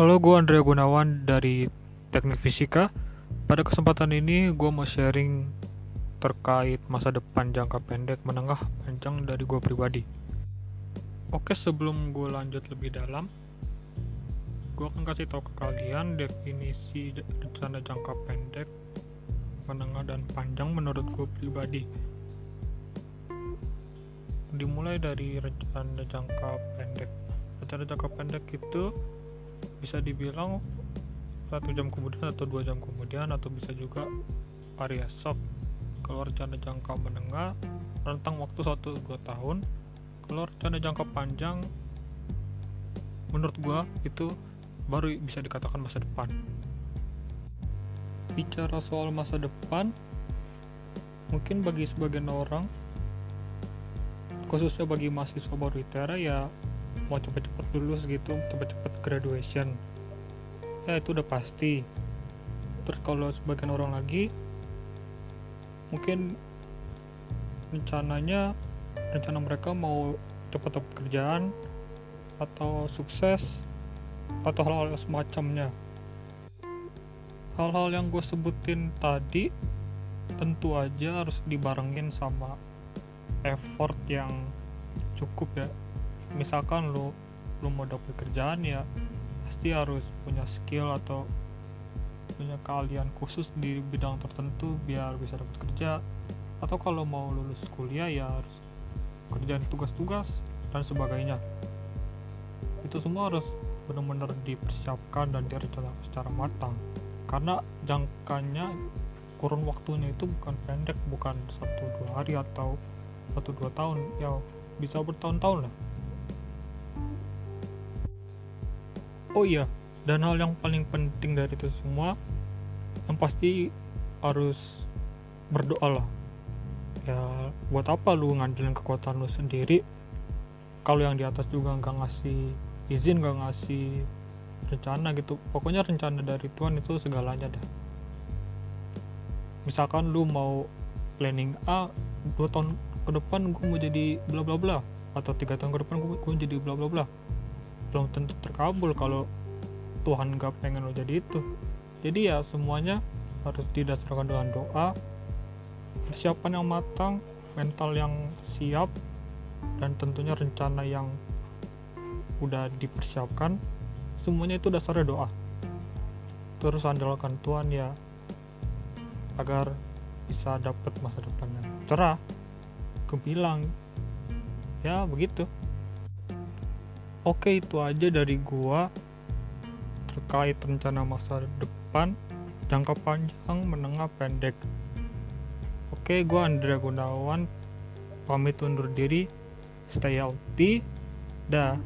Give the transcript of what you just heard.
Halo, gue Andrea Gunawan dari Teknik Fisika. Pada kesempatan ini, gue mau sharing terkait masa depan jangka pendek, menengah, panjang dari gue pribadi. Oke, sebelum gue lanjut lebih dalam, gue akan kasih tahu ke kalian definisi rencana jangka pendek, menengah, dan panjang menurut gue pribadi. Dimulai dari rencana jangka pendek. Rencana jangka pendek itu bisa dibilang satu jam kemudian atau dua jam kemudian atau bisa juga hari esok. Kalau rencana jangka menengah rentang waktu 1-2 tahun. Kalau rencana jangka panjang menurut gua itu baru bisa dikatakan masa depan. Bicara soal masa depan mungkin bagi sebagian orang khususnya bagi mahasiswa baru ITERA ya mau cepet-cepet lulus gitu cepet-cepet graduation. Ya itu udah pasti. Terus kalau sebagian orang lagi mungkin rencananya rencana mereka mau cepat dapat kerjaan atau sukses atau hal-hal semacamnya. Hal-hal yang gue sebutin tadi tentu aja harus dibarengin sama effort yang cukup ya misalkan lu lu mau dapet kerjaan ya pasti harus punya skill atau punya keahlian khusus di bidang tertentu biar bisa dapat kerja. Atau kalau mau lulus kuliah ya harus kerjaan tugas-tugas dan sebagainya. Itu semua harus benar-benar dipersiapkan dan direncanakan secara matang. Karena jangkanya kurun waktunya itu bukan pendek bukan satu dua hari atau satu dua tahun. Ya bisa bertahun-tahun lah oh iya dan hal yang paling penting dari itu semua yang pasti harus berdoa lah. Ya buat apa lu ngandelin kekuatan lu sendiri? Kalau yang di atas juga nggak ngasih izin nggak ngasih rencana gitu. Pokoknya rencana dari Tuhan itu segalanya dah misalkan lu mau planning A dua tahun ke depan gue mau jadi bla bla bla atau tiga tahun ke depan gue, gue jadi bla bla bla belum tentu terkabul kalau Tuhan gak pengen lo jadi itu. Jadi ya semuanya harus didasarkan dengan doa persiapan yang matang mental yang siap dan tentunya rencana yang udah dipersiapkan. Semuanya itu dasarnya doa. Terus andalkan Tuhan ya agar bisa dapat masa depan yang cerah gemilang ya begitu Oke itu aja dari gua. Terkait rencana masa depan jangka panjang menengah pendek. Oke gua Andrea Gunawan. Pamit undur diri. Stay healthy. Dah